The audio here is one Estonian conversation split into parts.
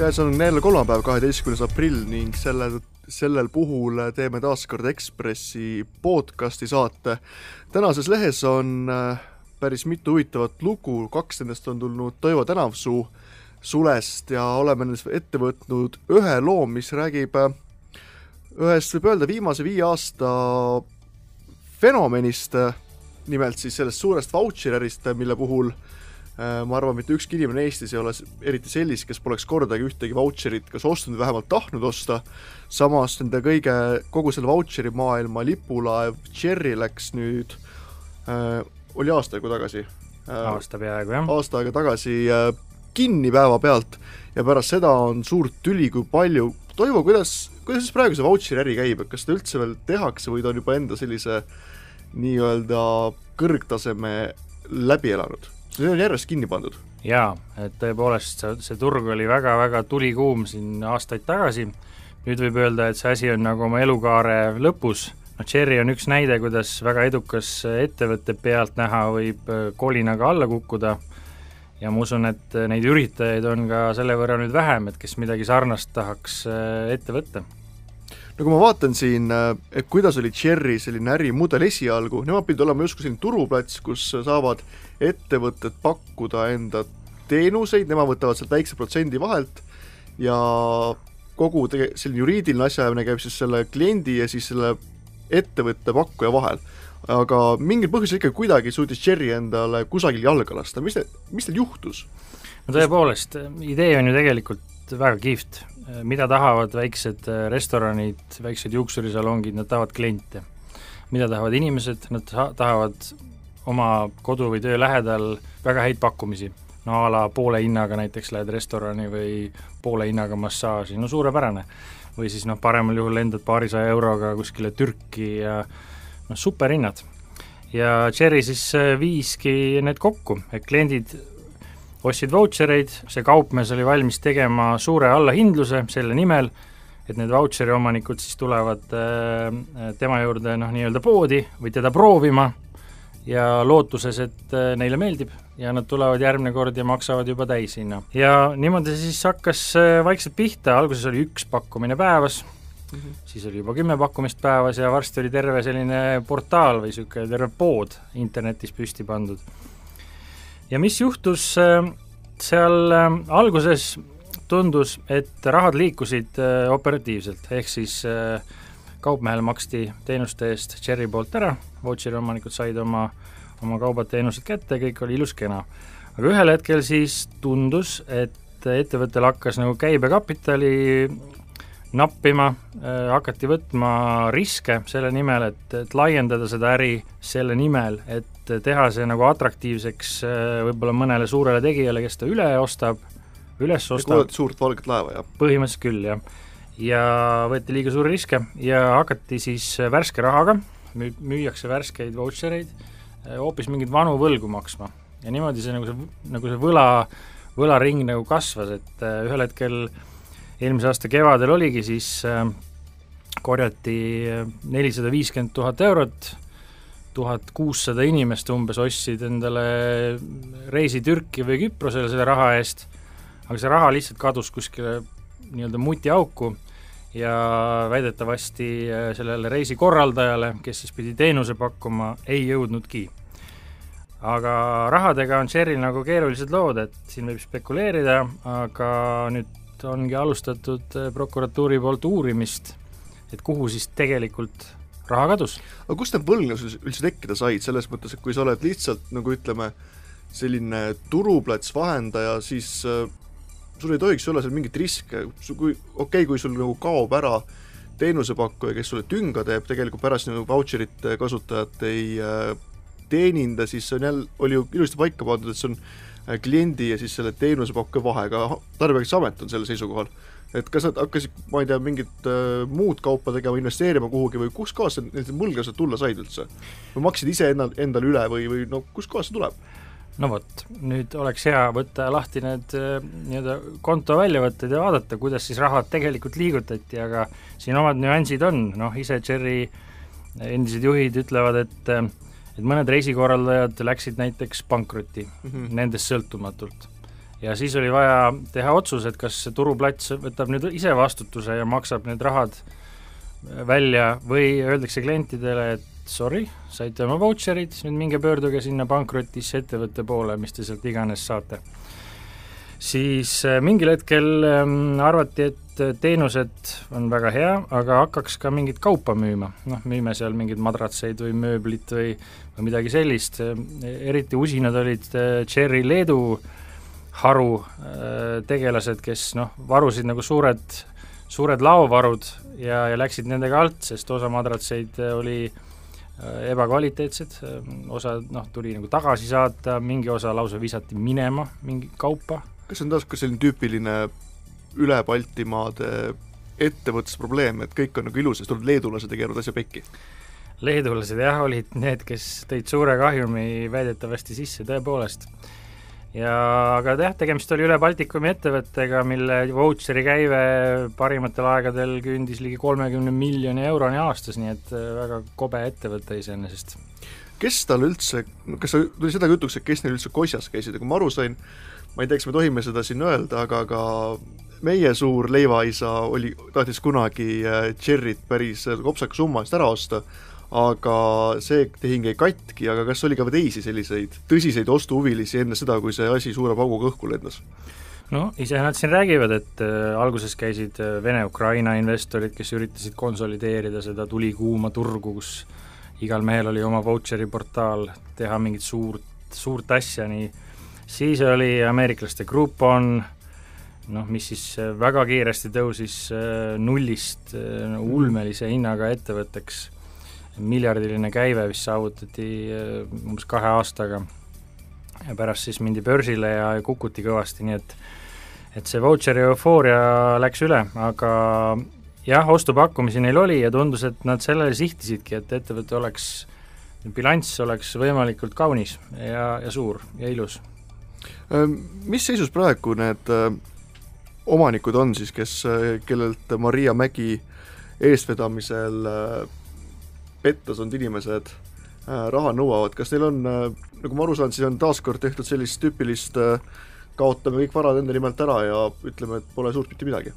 käes on jälle kolmapäev, kaheteistkümnes aprill ning sellel, sellel puhul teeme taas kord Ekspressi podcasti saate. tänases lehes on äh, päris mitu huvitavat lugu, kaks nendest on tulnud Toivo Tänavsuu sulest ja oleme nendest ette võtnud ühe loo, mis räägib äh, ühest, võib öelda, viimase viie aasta fenomenist, nimelt siis sellest suurest vautšerärist, mille puhul äh, Äh, ma arvan, mitte ükski inimene Eestis ei ole eriti sellist, kes poleks kordagi ühtegi vautšerit kas ostnud või vähemalt tahtnud osta, samas nende kõige, kogu selle vautšeri maailma lipulaev Cherry läks nüüd äh,, oli aasta aega tagasi äh,. aasta peaaegu, jah. aasta aega tagasi äh, kinni päevapealt ja pärast seda on suurt tüli, kui palju, Toivo, kuidas, kuidas siis praegu see vautšeri äri käib, et kas seda üldse veel tehakse või ta on juba enda sellise nii-öelda kõrgtaseme läbi elanud? See on järjest kinni pandud. jaa, et tõepoolest, see, see turg oli väga-väga tulikuum siin aastaid tagasi, nüüd võib öelda, et see asi on nagu oma elukaare lõpus, noh, Cherry on üks näide, kuidas väga edukas ettevõte pealtnäha võib äh, kolinaga alla kukkuda. Ja ma usun, et neid üritajaid on ka selle võrra nüüd vähem, et kes midagi sarnast tahaks äh, ette võtta. No kui ma vaatan siin, äh, et kuidas oli Cherry selline ärimudel esialgu, nemad pidid olema justkui selline turuplats, kus saavad ettevõtted pakkuda enda teenuseid, nemad võtavad sealt väikse protsendi vahelt ja kogu tege-, selline juriidiline asjaajamine käib siis selle kliendi ja siis selle ettevõtte pakkuja vahel. aga mingil põhjusel ikka kuidagi suutis Cherry endale kusagil jalga lasta, mis te, mis teil juhtus? no tõepoolest, idee on ju tegelikult väga kihvt, mida tahavad väiksed restoranid, väiksed juuksurisalongid, nad tahavad kliente. mida tahavad inimesed, nad tahavad oma kodu või töö lähedal väga häid pakkumisi. no a la poole hinnaga näiteks lähed restorani või poole hinnaga massaaži, no suurepärane. või siis noh, paremal juhul lendad paarisaja euroga kuskile Türki ja noh, superhinnad. ja Cherry siis äh, viiski need kokku, et kliendid ostsid vautšereid, see kaupmees oli valmis tegema suure allahindluse selle nimel, et need vautšeri omanikud siis tulevad äh, tema juurde noh, nii-öelda poodi või teda proovima ja lootuses, et äh, neile meeldib ja nad tulevad järgmine kord ja maksavad juba täishinna. ja niimoodi siis hakkas äh, vaikselt pihta, alguses oli üks pakkumine päevas mm, -hmm. siis oli juba kümme pakkumist päevas ja varsti oli terve selline portaal või niisugune terve pood internetis püsti pandud ja mis juhtus äh, seal äh, alguses tundus, et rahad liikusid äh, operatiivselt, ehk siis kaupmehele maksti teenuste eest Cherry poolt ära, vautšeri omanikud said oma, oma kaubad-teenused kätte, kõik oli ilus-kena. aga ühel hetkel siis tundus, et ettevõttel hakkas nagu käibekapitali nappima, hakati võtma riske selle nimel, et, et laiendada seda äri selle nimel, et teha see nagu atraktiivseks äh, võib-olla mõnele suurele tegijale, kes ta üle ostab, üles ostab. suurt valget laeva, jah? põhimõtteliselt küll, jah. Ja võeti liiga suuri riske ja hakati siis värske rahaga, müü-, müüakse värskeid vautšereid, äh, hoopis mingeid vanu võlgu maksma. ja niimoodi see nagu see, nagu see võla, võlaring nagu kasvas, et äh, ühel hetkel eelmise aasta kevadel oligi siis korjati nelisada viiskümmend tuhat eurot tuhat kuussada inimest umbes ostsid endale reisi Türki või Küprosele selle raha eest, aga see raha lihtsalt kadus kuskile nii-öelda mutiauku ja väidetavasti äh, sellele reisikorraldajale, kes siis pidi teenuse pakkuma, ei jõudnudki. aga rahadega on Cherryl nagu keerulised lood, et siin võib spekuleerida, aga nüüd ongi alustatud äh, prokuratuuri poolt uurimist, et kuhu siis tegelikult raha kadus. aga kust need võlgnevused üldse tekkida said, selles mõttes, et kui sa oled lihtsalt nagu ütleme, selline turuplats, vahendaja, siis äh, sul ei tohiks olla seal mingit riske, kui okei okay,, kui sul nagu kaob ära teenusepakkuja, kes sulle tünga teeb, tegelikult pärast nagu vautšerite kasutajat ei äh, teeninda, siis on jälle, oli ju ilusti paika pandud, et see on äh, kliendi ja siis selle teenusepakkuja vahe, ka Tarbijakaitseamet on selle seisukohal et kas nad hakkasid, ma ei tea, mingit äh, muud kaupa tegema, investeerima kuhugi või kustkohast need võlglased tulla said üldse? või maksid ise ennal, endale üle või, või no kustkohast see tuleb? No vot, nüüd oleks hea võtta lahti need äh, nii-öelda konto väljavõtted ja vaadata, kuidas siis rahad tegelikult liigutati, aga siin omad nüansid on, noh ise Cherry endised juhid ütlevad, et äh, et mõned reisikorraldajad läksid näiteks pankrotti mm -hmm. nendest sõltumatult ja siis oli vaja teha otsus, et kas see turuplats võtab nüüd ise vastutuse ja maksab need rahad välja või öeldakse klientidele, et sorry, saite oma vautšerid, nüüd minge pöörduge sinna pankrotisse ettevõtte poole, mis te sealt iganes saate. siis äh, mingil hetkel ähm, arvati, et teenused on väga hea, aga hakkaks ka mingit kaupa müüma, noh, müüme seal mingeid madratseid või mööblit või, või midagi sellist, eriti usinad olid äh, Cherry Leedu haru äh, tegelased, kes noh, varusid nagu suured, suured laovarud ja, ja läksid nendega alt, sest osa madratseid oli äh, Äh, ebakvaliteetsed, äh, osa noh, tuli nagu tagasi saata, mingi osa lausa visati minema, mingi kaupa. kas see on taas ka selline tüüpiline üle Baltimaade ettevõtlusprobleem, et kõik on nagu ilus ja siis tulevad leedulased ja keeravad asja pekki? leedulased jah, olid need, kes tõid suure kahjumi väidetavasti sisse, tõepoolest ja aga jah, tegemist oli Üle Baltikumi ettevõttega, mille vautšeri käive parimatel aegadel küündis ligi kolmekümne miljoni euroni aastas, nii et äh, väga kobe ettevõte iseenesest. kes tal üldse, kas tuli seda jutuks, et kes neil üldse Kosjas käisid ja kui ma aru sain, ma ei tea, kas me tohime seda siin öelda, aga ka meie suur leivaisa oli, tahtis kunagi Cherryt äh, päris äh, kopsaka summa eest ära osta aga see tehing jäi katki, aga kas oli ka teisi selliseid tõsiseid ostuhuvilisi enne seda, kui see asi suure pauguga õhku lendas? no ise nad siin räägivad, et äh, alguses käisid äh, Vene-Ukraina investorid, kes üritasid konsolideerida seda tulikuuma turgu, kus igal mehel oli oma vautšeri portaal, teha mingit suurt, suurt asja, nii siis oli ameeriklaste Groupon, noh, mis siis äh, väga kiiresti tõusis nullist ulmelise hinnaga ettevõtteks miljardiline käive vist saavutati äh, umbes kahe aastaga ja pärast siis mindi börsile ja kukuti kõvasti, nii et et see vautšeri eufooria läks üle, aga jah, ostupakkumisi neil oli ja tundus, et nad sellele sihtisidki, et ettevõte oleks, bilanss oleks võimalikult kaunis ja, ja suur ja ilus. Äh, mis seisus praegu need äh, omanikud on siis, kes, kellelt Maria Mägi eestvedamisel petta saanud inimesed äh, raha nõuavad, kas neil on, äh, nagu ma aru saan, siis on taaskord tehtud sellist tüüpilist äh, kaotame kõik varad enda nimelt ära ja ütleme, et pole suurt mitte midagi?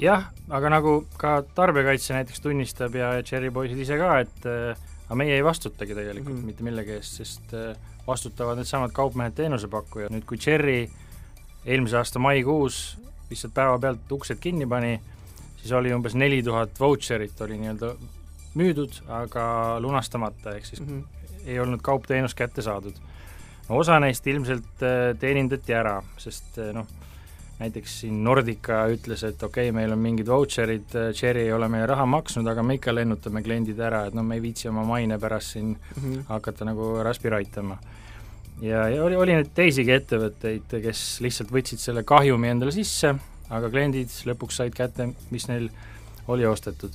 jah, aga nagu ka Tarbijakaitse näiteks tunnistab ja Cherry poisid ise ka, et aga meie ei vastutagi tegelikult mm mitte millegi eest, sest vastutavad needsamad kaupmehed, teenusepakkujad, nüüd kui Cherry eelmise aasta maikuus lihtsalt päevapealt uksed kinni pani, siis oli umbes neli tuhat vautšerit oli nii-öelda müüdud, aga lunastamata, ehk siis mm -hmm. ei olnud kaupteenus kätte saadud. osa neist ilmselt äh, teenindati ära, sest äh, noh, näiteks siin Nordica ütles, et okei okay,, meil on mingid vautšerid, äh, Cherry ei ole meie raha maksnud, aga me ikka lennutame kliendid ära, et no me ei viitsi oma maine pärast siin mm -hmm. hakata nagu raspi raitama. ja, ja oli, oli neid teisigi ettevõtteid, kes lihtsalt võtsid selle kahjumi endale sisse, aga kliendid lõpuks said kätte, mis neil oli ostetud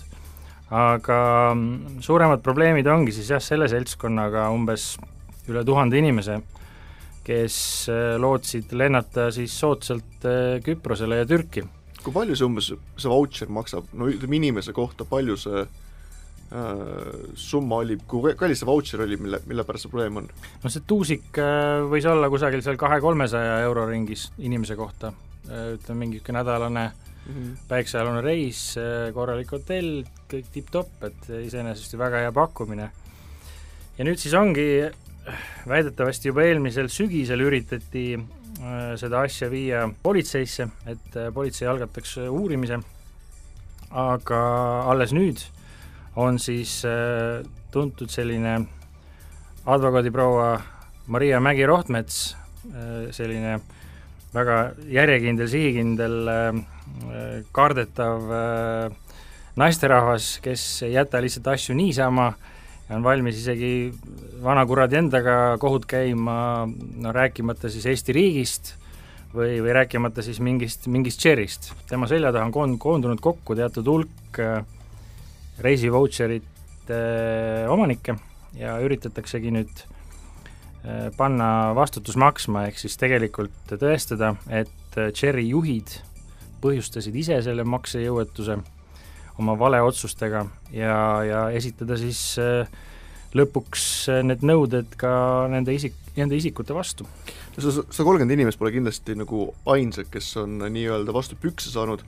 aga mm, suuremad probleemid ongi siis jah, selle seltskonnaga umbes üle tuhande inimese, kes äh, lootsid lennata siis soodsalt äh, Küprosele ja Türki. kui palju see umbes, see vautšer maksab, no ütleme inimese kohta, palju see äh, summa oli, kui kallis see vautšer oli, mille, mille pärast see probleem on? no see tuusik äh, võis olla kusagil seal kahe-kolmesaja euro ringis inimese kohta ütleme mingi niisugune nädalane äh, mm -hmm. päiksealune reis, korralik hotell, kõik tipp-topp, et iseenesest ju väga hea pakkumine. ja nüüd siis ongi, väidetavasti juba eelmisel sügisel üritati äh, seda asja viia politseisse, et äh, politsei algataks uurimise, aga alles nüüd on siis äh, tuntud selline advokaadiproua Maria Mägi-Rohtmets, selline väga järjekindel, sihikindel äh, kardetav äh, naisterahvas, kes ei jäta lihtsalt asju niisama ja on valmis isegi vanakuradi endaga kohut käima, no rääkimata siis Eesti riigist või, või rääkimata siis mingist, mingist Cherry'st. tema selja taha on koond-, koondunud kokku teatud hulk äh, reisivautšerite omanikke ja üritataksegi nüüd panna vastutus maksma, ehk siis tegelikult tõestada, et Cherry juhid põhjustasid ise selle maksejõuetuse oma valeotsustega ja, ja esitada siis äh, lõpuks äh, need nõuded ka nende isik, nende isikute vastu. see sada kolmkümmend inimest pole kindlasti nagu ainsad, kes on nii-öelda vastu pükse saanud,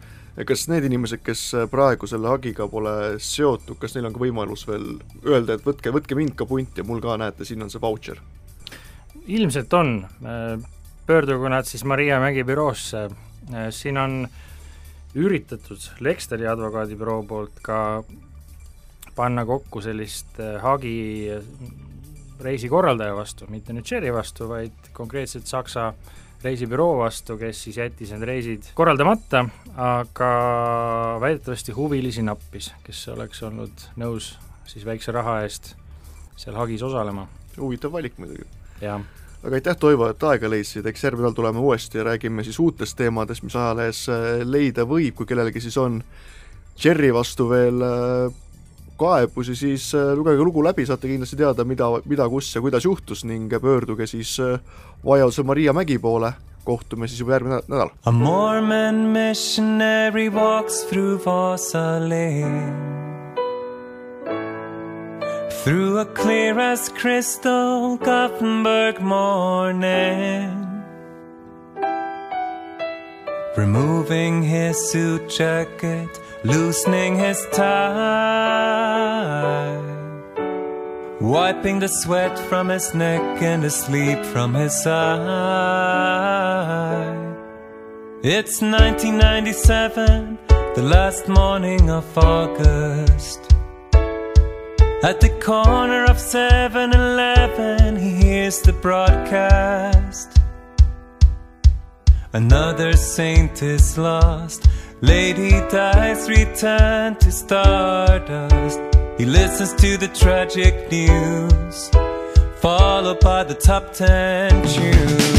kas need inimesed, kes praegu selle hagiga pole seotud, kas neil on ka võimalus veel öelda, et võtke, võtke mind ka punti ja mul ka, näete, siin on see vautšer? Ilmselt on, pöördugu nad siis Maria Mägi büroosse, siin on üritatud Lexteri advokaadibüroo poolt ka panna kokku sellist hagi reisikorraldaja vastu, mitte nüüd Cherry vastu, vaid konkreetselt Saksa reisibüroo vastu, kes siis jättis need reisid korraldamata, aga väidetavasti huvilisi nappis, kes oleks olnud nõus siis väikse raha eest seal hagis osalema. huvitav valik muidugi. jah. Aga aitäh, Toivo, et aega leidsid, eks järgmine nädal tuleme uuesti ja räägime siis uutest teemadest, mis ajalehes äh, leida võib, kui kellelgi siis on. Cherry vastu veel äh, kaebusi, siis äh, lugege lugu läbi, saate kindlasti teada, mida, mida, kus ja kuidas juhtus ning pöörduge siis äh, vajaduse Maria Mägi poole, kohtume siis juba järgmine nädal. A Mormon missionary walks through Vasa Lane Through a clear as crystal Gothenburg morning Removing his suit jacket loosening his tie, wiping the sweat from his neck and the sleep from his eye. It's 1997, the last morning of August. At the corner of 7 Eleven, he hears the broadcast. Another saint is lost Lady dies, return to stardust. He listens to the tragic news, followed by the top ten tunes.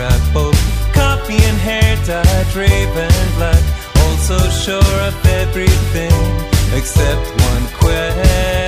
Oh, coffee and hair dyed raven black Also sure of everything Except one question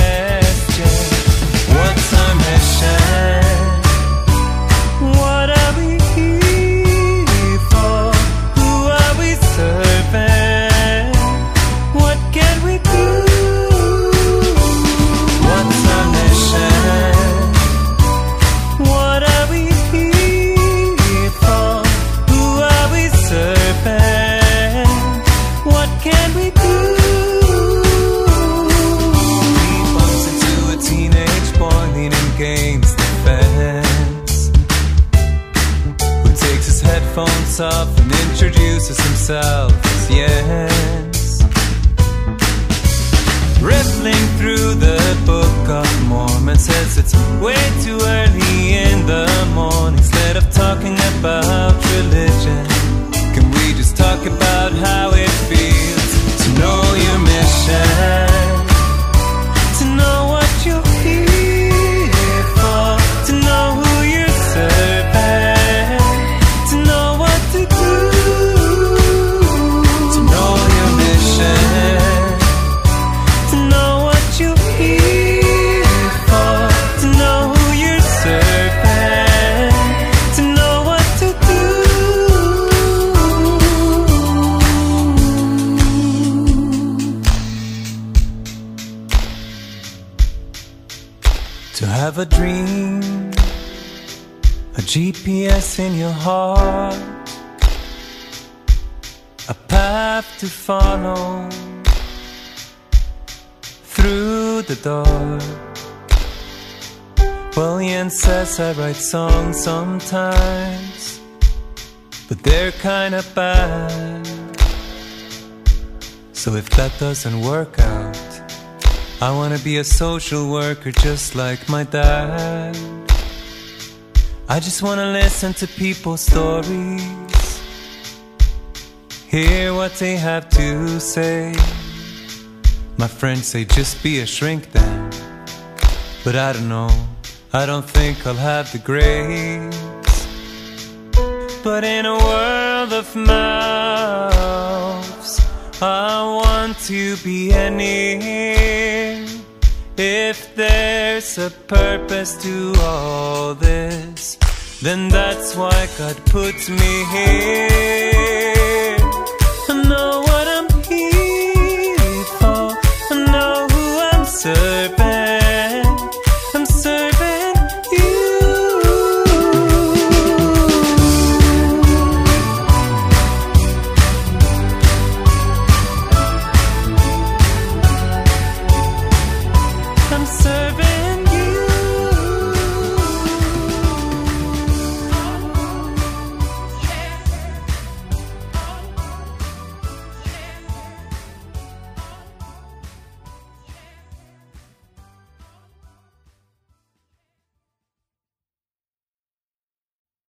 have a dream, a GPS in your heart, a path to follow through the dark. Well, Ian says I write songs sometimes, but they're kinda bad. So if that doesn't work out, I wanna be a social worker just like my dad. I just wanna listen to people's stories, hear what they have to say. My friends say just be a shrink then, but I don't know. I don't think I'll have the grace. But in a world of mouths, I want to be any. If there's a purpose to all this, then that's why God puts me here. No